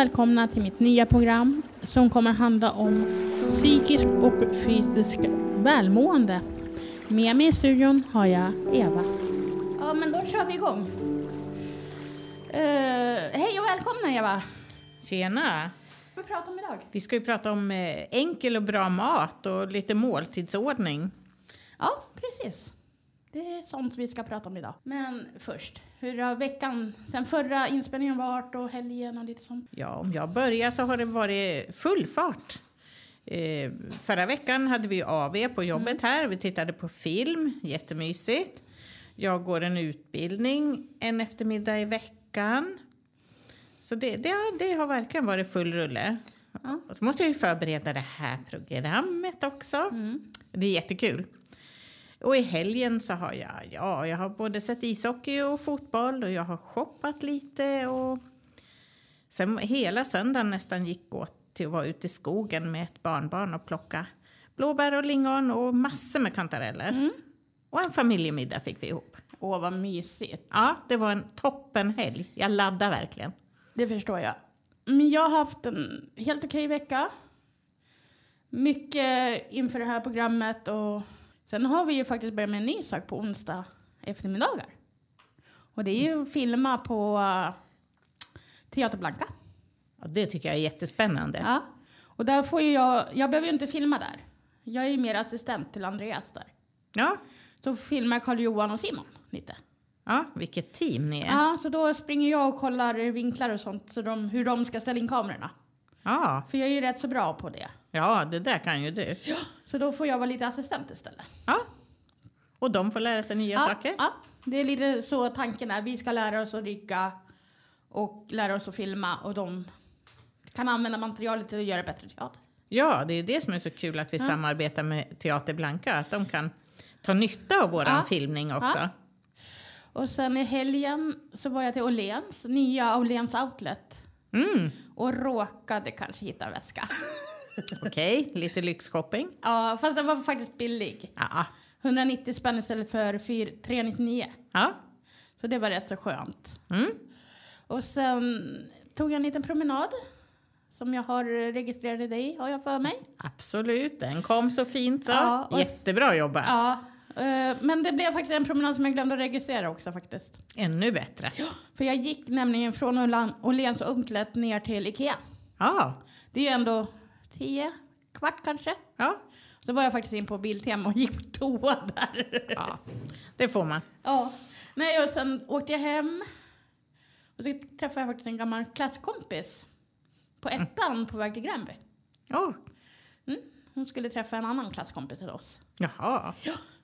Välkomna till mitt nya program som kommer handla om psykisk och fysisk välmående. Med mig i studion har jag Eva. Ja, men då kör vi igång. Uh, hej och välkomna Eva. Tjena! Vad pratar vi om idag? Vi ska ju prata om eh, enkel och bra mat och lite måltidsordning. Ja, precis. Det är sånt vi ska prata om idag. Men först, hur har veckan sen förra inspelningen varit och helgen och lite sånt? Ja, om jag börjar så har det varit full fart. Eh, förra veckan hade vi AV på jobbet här. Vi tittade på film, jättemysigt. Jag går en utbildning en eftermiddag i veckan. Så det, det, har- det har verkligen varit full rulle. Ja. Och så måste jag ju förbereda det här programmet också. Mm. Det är jättekul. Och i helgen så har jag, ja, jag har både sett ishockey och fotboll och jag har shoppat lite och sen hela söndagen nästan gick åt till att vara ute i skogen med ett barnbarn och plocka blåbär och lingon och massor med kantareller. Mm. Och en familjemiddag fick vi ihop. Åh, vad mysigt. Ja, det var en toppenhelg. Jag laddar verkligen. Det förstår jag. Men jag har haft en helt okej vecka. Mycket inför det här programmet och sen har vi ju faktiskt börjat med en ny sak på onsdag eftermiddagar. Och det är ju att filma på uh, Teater Blanca. Ja, det tycker jag är jättespännande. Ja. Och där får ju jag, jag behöver ju inte filma där. Jag är ju mer assistent till Andreas där. Ja, Så filmar Karl-Johan och Simon lite. ja vilket team ni är. Ja, så då springer jag och kollar vinklar och sånt, så de, hur de ska ställa in kamerorna. Ja, För jag är ju rätt så bra på det. Ja, det där kan ju du. Så då får jag vara lite assistent istället. Ja. Och de får lära sig nya saker. Ja, det är lite så tanken är. Vi ska lära oss att rigga och lära oss att filma och de kan använda materialet till att göra bättre teater. Ja, det är det som är så kul att vi Ja. samarbetar med Teater Blanka. Att de kan ta nytta av våran Ja. filmning också. Ja. Och sen i helgen så var jag till Åhléns, nya Åhléns Outlet. Mm, Och råkade kanske hitta väska. Okej, lite lyxshopping. Ja, fast den var faktiskt billig. Ja. 190 spänn istället för 4 399. ja. Så det var rätt så skönt. Mm. Och sen tog jag en liten promenad. Som jag har registrerat dig, har jag för mig. Absolut, den kom så fint så. Ja, och Jättebra jobbat. Ja, eh, men det blev faktiskt en promenad som jag glömde att registrera också faktiskt. Ännu bättre. För jag gick nämligen från Åhléns Outlet ner till Ikea. Ja. Det är ju ändå tio, kvart kanske. Ja. Så var jag faktiskt in på Biltema och gick på toa där. ja, det får man. Ja. Nej, och sen åkte jag hem. Och så träffade jag faktiskt en gammal klasskompis. På ettan på väg till Gränby. Ja. Mm. Hon skulle träffa en annan klasskompis till oss. Jaha.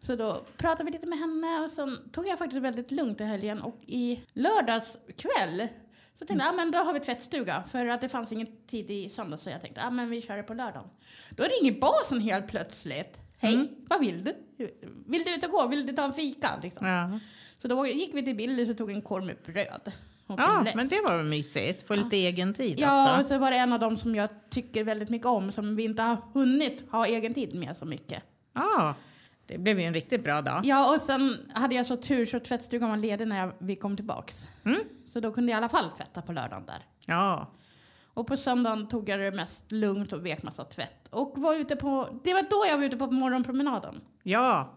Så då pratade vi lite med henne och sen tog jag faktiskt väldigt lugnt i helgen och i lördags kväll så tänkte jag, ja men då har vi tvättstuga för att det fanns ingen tid i söndag så jag tänkte, ja men vi kör det på lördagen. Då ringer basen helt plötsligt. Hej, Mm. vad vill du? Vill du ut och gå? Vill du ta en fika? Liksom. Ja, Så då gick vi till Billys och tog en korv med bröd. Och ja läsk. men det var väl mysigt. Få lite egen tid Ja, och också. så var det en av dem som jag tycker väldigt mycket om som vi inte har hunnit ha egen tid med så mycket. Ja, det blev ju en riktigt bra dag. Ja, och sen hade jag så tur så tvättstugan var ledig när jag, vi kom tillbaks. Mm. Så då kunde jag i alla fall tvätta på lördagen där. Ja. Och på söndagen tog jag det mest lugnt och vek massa tvätt. Och var ute på, det var då jag var ute på morgonpromenaden. Ja.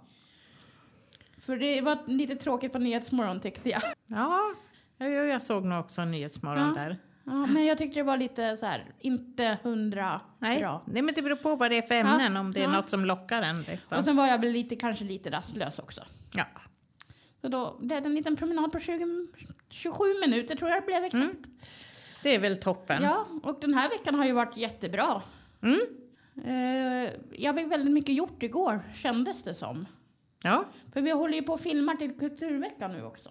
För det var lite tråkigt på Nyhetsmorgon tyckte jag. Ja, jag, jag såg nog också Nyhetsmorgon Ja. där. Ja, men jag tyckte det var lite så här, inte hundra Nej, bra. Nej, men det beror på vad det är för ämnen, om det är ja. något som lockar en. Liksom. Och sen var jag väl lite, kanske lite rastlös också. Ja. Så då blev det en liten promenad på 20, 27 minuter tror jag det blev exakt. Mm. Det är väl toppen. Ja, och den här veckan har ju varit jättebra. Mm. Eh, jag fick väldigt mycket gjort igår, kändes det som. Ja. För vi håller ju på och filmar till Kulturveckan nu också.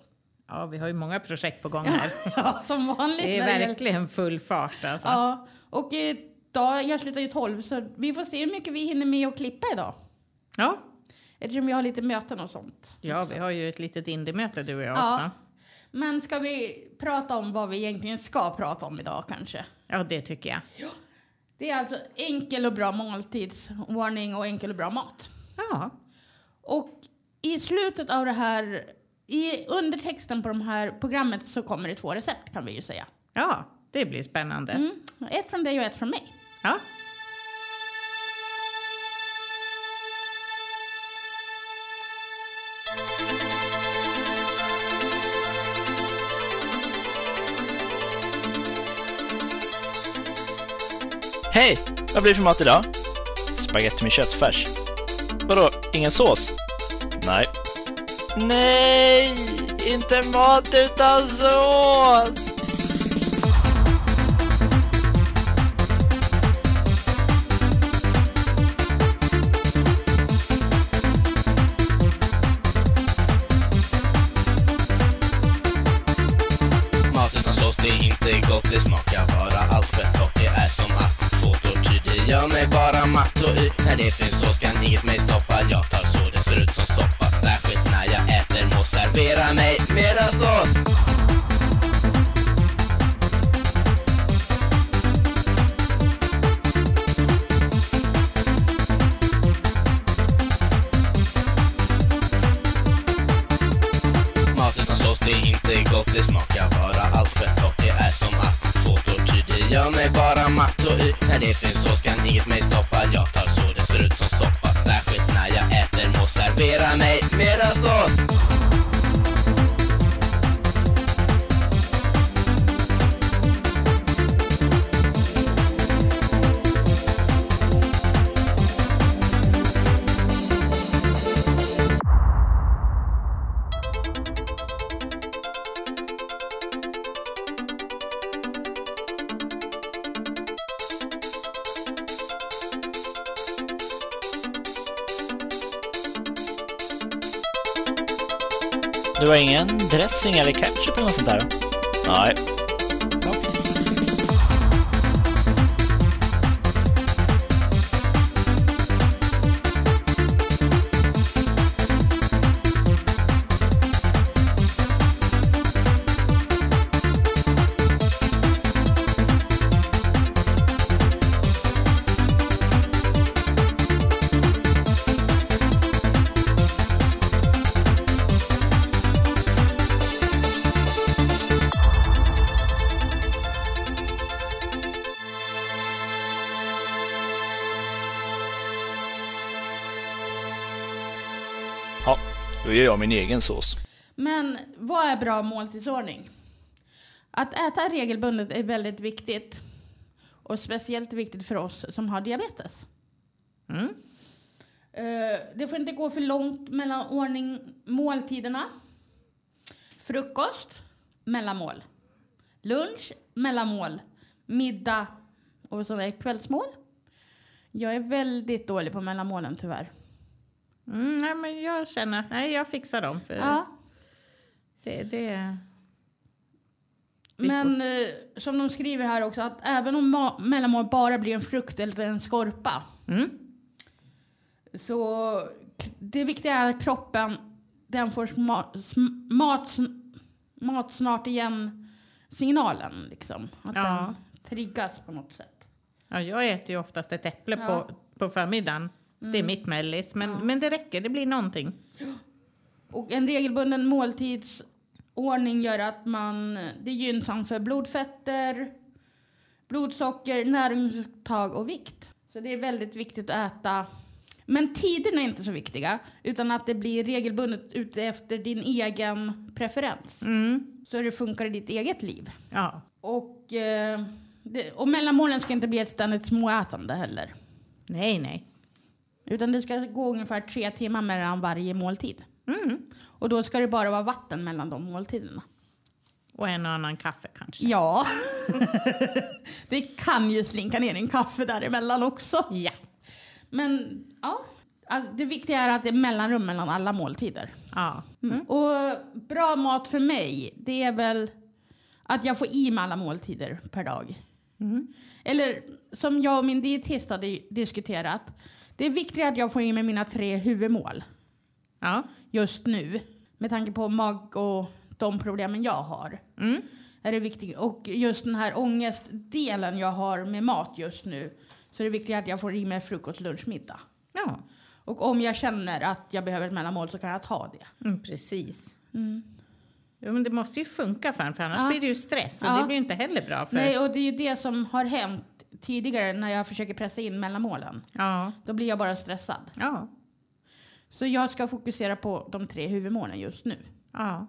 ja, vi har ju många projekt på gång här. Ja, som vanligt. Det är verkligen full fart alltså. Ja, och eh, dag, jag slutar ju 12 så vi får se hur mycket vi hinner med att klippa idag. Ja, Eftersom jag har lite möten och sånt. ja vi har ju ett litet indiemöte du och jag Ja. också. Men ska vi prata om vad vi egentligen ska prata om idag kanske? Ja, det tycker jag. Det är alltså enkel och bra måltidsordning och enkel och bra mat. Ja, Och i slutet av det här, i undertexten på de här programmet så kommer det två recept kan vi ju säga. ja det blir spännande. Mm. Ett från dig och ett från mig. Ja. Hej! Vad blir det för mat idag? Spaghetti med köttfärs. Vadå, ingen sås? Nej. Nej! Inte mat utan sås! Du har ingen dressing eller ketchup eller något sånt där? Nej. Då gör jag min egen sås. Men vad är bra måltidsordning? Att äta regelbundet är väldigt viktigt. Och speciellt viktigt för oss som har diabetes. Mm. Eh, Det får inte gå för långt mellan ordning måltiderna. Frukost, mellanmål. Lunch, mellanmål. Middag och så är kvällsmål. Jag är väldigt dålig på mellanmålen tyvärr. Mm, nej, men jag känner att nej, jag fixar dem. För Ja, det, det, men eh, som de skriver här också att även om mellanmål bara blir en frukt eller en skorpa mm, så det viktiga är att kroppen den får mat, mat snart igen signalen liksom. Att Ja. den triggas på något sätt. ja, jag äter ju oftast ett äpple Ja. på, på förmiddagen. Det är mitt mellis, men, men det räcker. Det blir någonting. Och en regelbunden måltidsordning gör att man, det är gynnsamt för blodfetter, blodsocker, näringsupptag och vikt. Så det är väldigt viktigt att äta. Men tiderna är inte så viktiga, utan att det blir regelbundet ute efter din egen preferens. Mm, Så det funkar i ditt eget liv. ja. Och, eh, och mellanmålen ska inte bli ett ständigt småätande heller. Nej, nej. Utan det ska gå ungefär tre timmar mellan varje måltid. Mm. Och då ska det bara vara vatten mellan de måltiderna. Och en och annan kaffe kanske. Ja. det kan ju slinka ner en kaffe däremellan också. Ja. Men ja, det viktiga är att det är mellanrum mellan alla måltider. ja. Mm. Och bra mat för mig, det är väl att jag får i mig alla måltider per dag. Eller som jag och min dietist hade diskuterat. Det är viktigt att jag får in med mina tre huvudmål Ja. just nu. Med tanke på mag och de problemen jag har. Mm. Är det viktigt. Och just den här ångestdelen jag har med mat just nu. Så det är viktigt att jag får i mig frukost, lunch, middag. Ja, Och om jag känner att jag behöver ett mellanmål så kan jag ta det. mm, precis. Jo, men det måste ju funka för en, för annars Ja. blir det ju stress och Ja. det blir ju inte heller bra. För... Nej, och det är ju det som har hänt tidigare när jag försöker pressa in mellanmålen. Ja, Då blir jag bara stressad. ja, Så jag ska fokusera på de tre huvudmålen just nu. ja.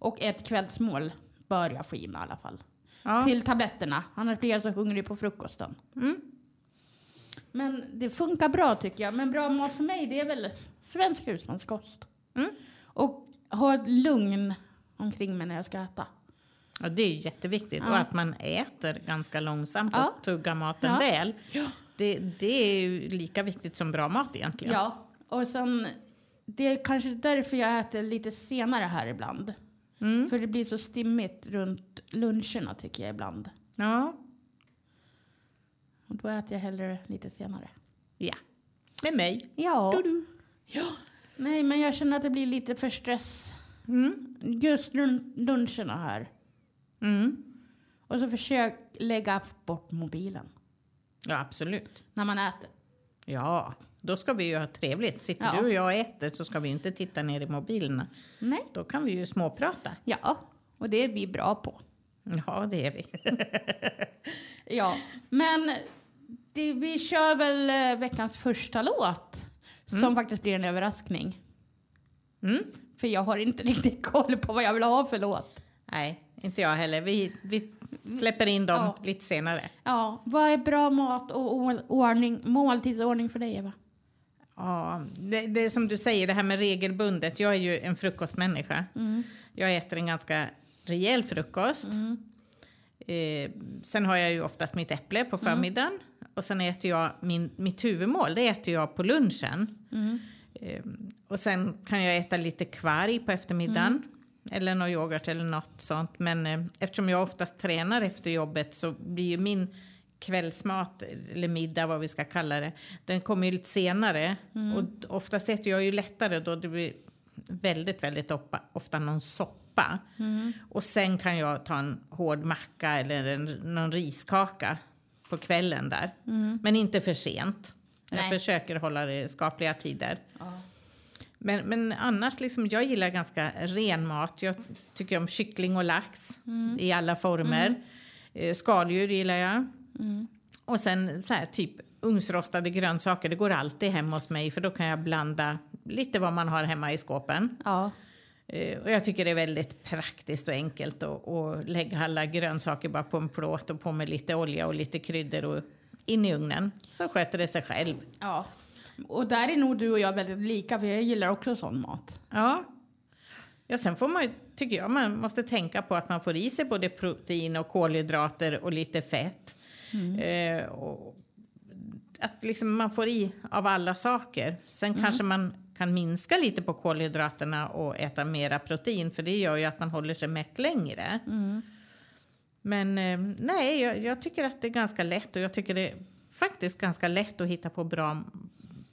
Och ett kvällsmål bör jag få i mig i alla fall. ja. Till tabletterna, annars blir jag så hungrig på frukosten. Mm. Men det funkar bra tycker jag. Men bra mat för mig det är väl svensk husmanskost. Mm. Och ha ett lugn omkring mig när jag ska äta. Ja, det är jätteviktigt. Ja. Och att man äter ganska långsamt och Ja. tuggar maten Ja. väl. Det, det är ju lika viktigt som bra mat egentligen. Ja, och sen det är kanske därför jag äter lite senare här ibland. Mm. För det blir så stimmigt runt luncherna tycker jag ibland. Ja. Och då äter jag hellre lite senare. ja. Med mig. Ja. ja. Nej, men jag känner att det blir lite för stress. Mm. Just runt luncherna här. Mm. Och så försök lägga bort mobilen Ja, absolut. när man äter. Ja, då ska vi ju ha trevligt. Sitter Ja. du och jag och äter så ska vi inte titta ner i mobilerna. Nej. Då kan vi ju småprata. Ja, och det är vi bra på. Ja, det är vi. Ja, men det, vi kör väl eh, veckans första låt. Som faktiskt blir en överraskning. Mm. För jag har inte riktigt koll på vad jag vill ha för låt. Nej, inte jag heller. Vi, vi släpper in dem Ja. lite senare. Ja, vad är bra mat och ordning, måltidsordning för dig Eva? Ja, det, det är som du säger, det här med regelbundet. Jag är ju en frukostmänniska. Jag äter en ganska rejäl frukost. Eh, sen har jag ju oftast mitt äpple på förmiddagen. Och sen äter jag min, mitt huvudmål, det äter jag på lunchen. Eh, och sen kan jag äta lite kvarg på eftermiddagen. Eller någon yoghurt eller något sånt. Men eh, eftersom jag oftast tränar efter jobbet så blir ju min kvällsmat, eller middag vad vi ska kalla det, den kommer ju lite senare. Och oftast äter jag ju lättare då. Det blir väldigt, väldigt ofta, ofta någon soppa. Och sen kan jag ta en hård macka eller en, någon riskaka på kvällen där. Men inte för sent. Jag Nej. försöker hålla det skapliga tider. Men, men annars, liksom, jag gillar ganska ren mat. Jag tycker om kyckling och lax i alla former. Eh, skaldjur gillar jag. Och sen så här, typ ugnsrostade grönsaker. Det går alltid hem hos mig för då kan jag blanda lite vad man har hemma i skåpen. Ja. Eh, och jag tycker det är väldigt praktiskt och enkelt att, att lägga alla grönsaker bara på en plåt och på med lite olja och lite kryddor och in i ugnen. Så sköter det sig själv. ja. Och där är nog du och jag väldigt lika för jag gillar också sån mat. Ja. Ja, sen får man ju, tycker jag, man måste tänka på att man får i sig både protein och kolhydrater och lite fett. Eh, och att liksom man får i av alla saker. Sen kanske man kan minska lite på kolhydraterna och äta mera protein, för det gör ju att man håller sig mätt längre. Men eh, nej, jag, jag tycker att det är ganska lätt och jag tycker det är faktiskt ganska lätt att hitta på bra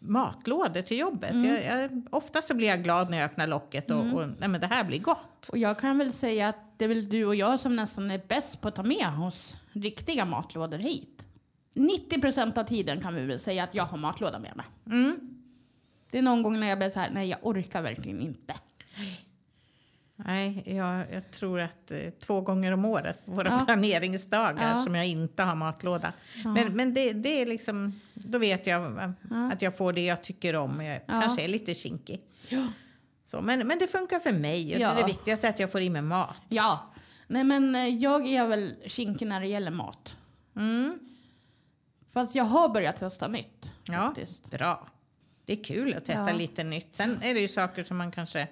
matlådor till jobbet. Jag, jag, ofta så blir jag glad när jag öppnar locket och, och nej, men det här blir gott. Och jag kan väl säga att det är väl du och jag som nästan är bäst på att ta med oss riktiga matlådor hit. 90 procent av tiden kan vi väl säga att jag har matlåda med mig. Mm. Det är någon gång när jag blir så här, nej jag orkar verkligen inte. Nej, jag, jag tror att eh, två gånger om året våra Ja. planeringsdagar Ja. som jag inte har matlåda. Men, men det, det är liksom, då vet jag eh, att jag får det jag tycker om. Jag Ja. kanske är lite kinkig. Ja. Så, men, men det funkar för mig. Ja. Det, det viktigaste är att jag får i mig mat. Ja, nej men eh, jag är väl kinkig när det gäller mat. Mm. Fast jag har börjat testa nytt. Ja, Faktiskt. bra. Det är kul att testa Ja. lite nytt. Sen är det ju saker som man kanske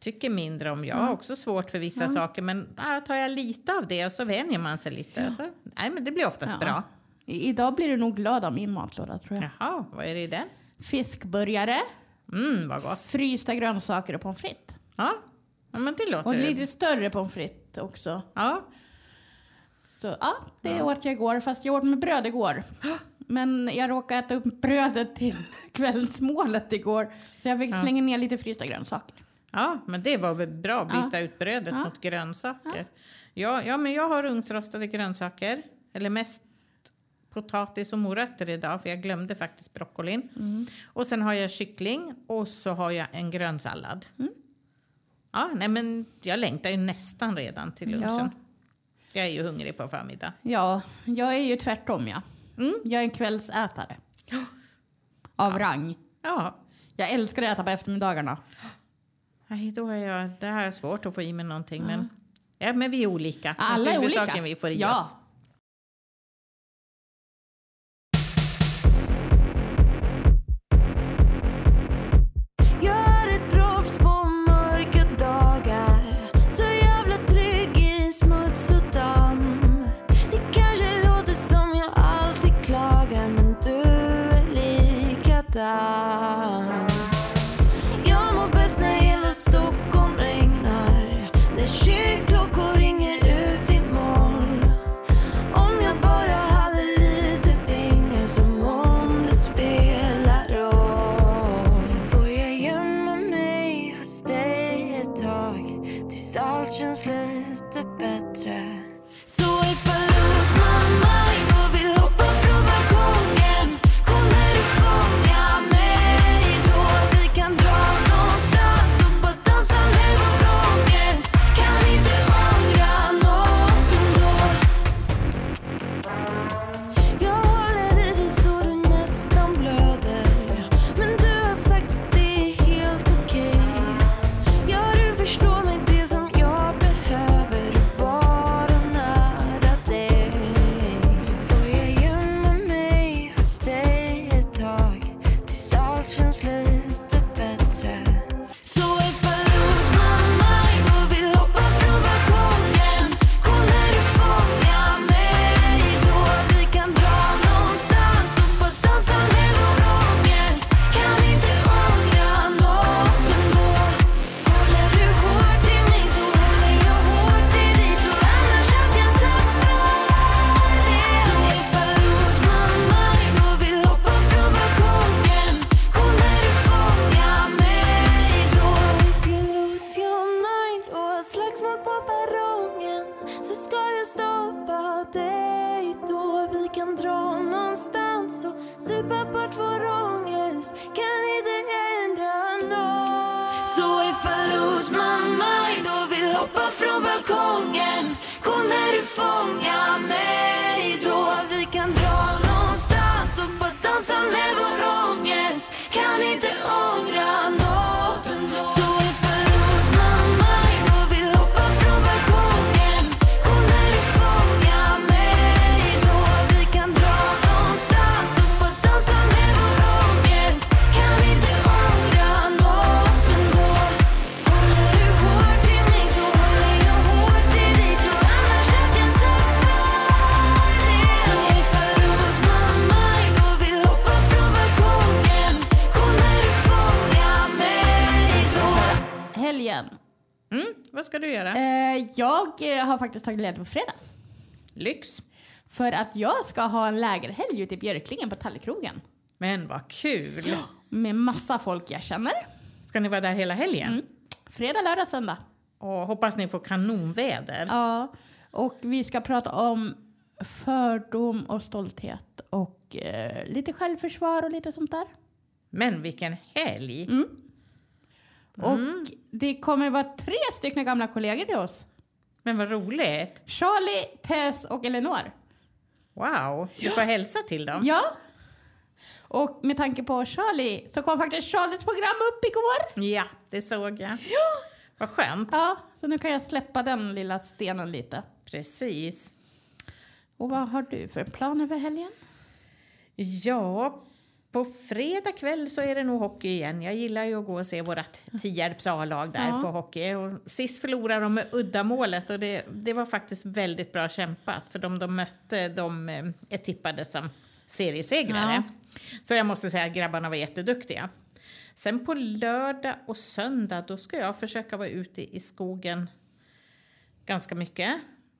tycker mindre om. Jag har också svårt för vissa saker, men ah, tar jag lite av det och så vänjer man sig lite. Så, nej, men det blir oftast Ja. bra. I, idag blir du nog glad av min matlåda tror jag. Jaha, vad är det i den? Fiskburgare, Mm, vad gott. frysta grönsaker och pommes frites. Ja, ja men det låter... Och lite större pommes frites också. Ja, Så ja, det åt jag igår, fast jag åt med bröd igår. Men jag råkade äta upp brödet till kvällsmålet igår. Så jag fick slänga ner lite frysta grönsaker. Ja, men det var väl bra att byta Ja. ut brödet Ja. mot grönsaker. Ja. Ja, men jag har ugnsrostade grönsaker. Eller mest potatis och morötter idag, för jag glömde faktiskt broccolin. Mm. Och sen har jag kyckling och så har jag en grönsallad. Mm. Ja, nej men jag längtar ju nästan redan till lunchen. Ja. Jag är ju hungrig på förmiddag. Ja, jag är ju tvärtom ja. Mm. Jag är en kvällsätare. Av rang. Ja, Jag älskar att äta på eftermiddagarna. nej, då är jag, det här är svårt att få i mig någonting. Men, ja, men vi är olika. Alla är olika. vi får i Ja. oss. Kan ska du göra? Eh, jag eh, har faktiskt tagit ledigt på fredag. Lyx. För att jag ska ha en lägerhelg ute i Björklingen på Tallekrogen. Men vad kul! Med massa folk jag känner. Ska ni vara där hela helgen? Mm. Fredag, lördag, söndag. Och hoppas ni får kanonväder. Ja, och vi ska prata om fördom och stolthet och eh, lite självförsvar och lite sånt där. Men vilken helg! Mm. Och det kommer vara tre stycken gamla kollegor till oss. Men vad roligt! Charlie, Tess och Eleanor. Wow, du får hälsa till dem. Ja. Och med tanke på Charlie så kom faktiskt Charlies program upp igår. Ja, det såg jag. Vad skönt. Ja, så nu kan jag släppa den lilla stenen lite. Precis. Och vad har du för planer för helgen? Ja, på fredag kväll så är det nog hockey igen. Jag gillar ju att gå och se vårat Tierps A-lag där Ja. på hockey. Och sist förlorade de med uddamålet och det, det var faktiskt väldigt bra kämpat för de de mötte de eh, är tippade som seriesegrare. Så jag måste säga att grabbarna var jätteduktiga. Sen på lördag och söndag då ska jag försöka vara ute i skogen ganska mycket.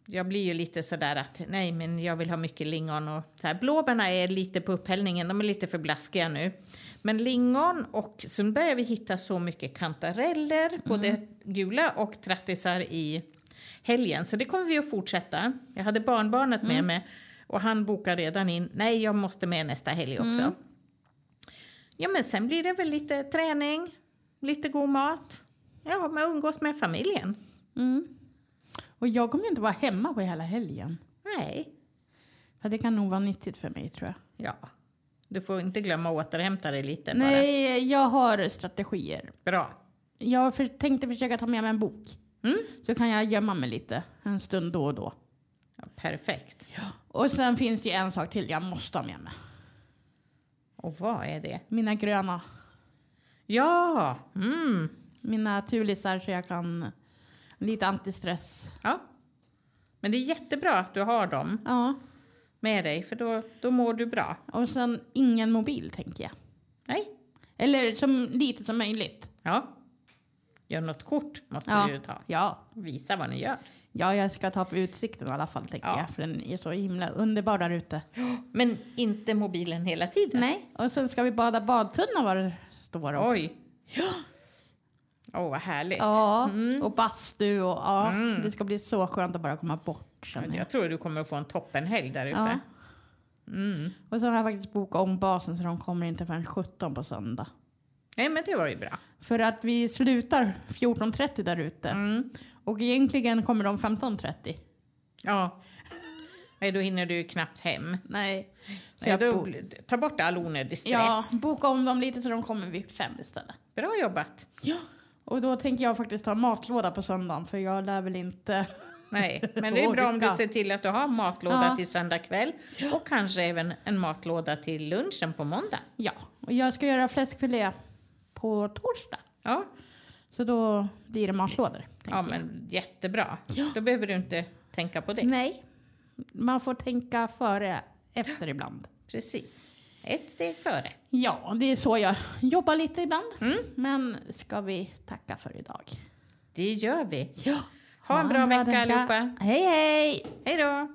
Jag blir ju lite sådär att nej, men jag vill ha mycket lingon och så här. Blåbärna är lite på upphällningen, de är lite för blaskiga nu. Men lingon och så börjar vi hitta så mycket kantareller, både gula och trattisar i helgen. Så det kommer vi att fortsätta. Jag hade barnbarnet med mig och han bokar redan in. Nej, jag måste med nästa helg också. Ja, men sen blir det väl lite träning, lite god mat. Ja, men umgås med familjen. Mm. Och jag kommer ju inte vara hemma på hela helgen. Nej, För det kan nog vara nyttigt för mig tror jag. ja. Du får inte glömma att återhämta dig lite bara. Nej, jag har strategier. Bra. Jag för, tänkte försöka ta med mig en bok. Mm. Så kan jag gömma mig lite en stund då och då. Ja, perfekt. Och sen finns det ju en sak till jag måste ha med mig. Och vad är det? Mina gröna. Ja, mm. Mina tulisar så jag kan lite antistress. ja. Men det är jättebra att du har dem Ja, med dig, för då, då mår du bra. och sen ingen mobil tänker jag. Nej, Eller som lite som möjligt. ja. Gör något kort måste Ja. du ju ta. Ja. Visa vad ni gör. ja, jag ska ta på utsikten i alla fall tänker Ja. jag. För den är så himla underbar där ute. Men inte mobilen hela tiden. Nej, och sen ska vi bada badtunna vad det står om. Oj. Åh, vad härligt. Ja, Mm. och bastu och ja, det ska bli så skönt att bara komma bort. jag. Jag tror du kommer att få en toppenhelg där ute. Ja. Mm. Och så har jag faktiskt bokat om basen så de kommer inte förrän 17 på söndag. Nej, men det var ju bra. För att vi slutar 14.30 där ute. Mm. Och egentligen kommer de 15.30. Ja. Nej, då hinner du knappt hem. Nej. Så Nej, då, ta bort all onödig stress. ja, boka om dem lite så de kommer vid fem istället. Bra jobbat. Ja. Och då tänker jag faktiskt ta matlåda på söndagen för jag lär väl inte... Nej, men det är bra om du ser till att du har matlåda Ja. till söndag kväll och kanske även en matlåda till lunchen på måndag. Ja, och jag ska göra fläskfilé på torsdag. Ja, Så då blir det matlådor. ja jag. men jättebra. Ja. Då behöver du inte tänka på det. Nej, man får tänka före, efter ibland. Precis. Ett steg före. Ja, det är så jag jobbar lite ibland. Mm. Men ska vi tacka för idag? Det gör vi. Ja. Ha en bra vecka allihopa. Hej hej! Hej då!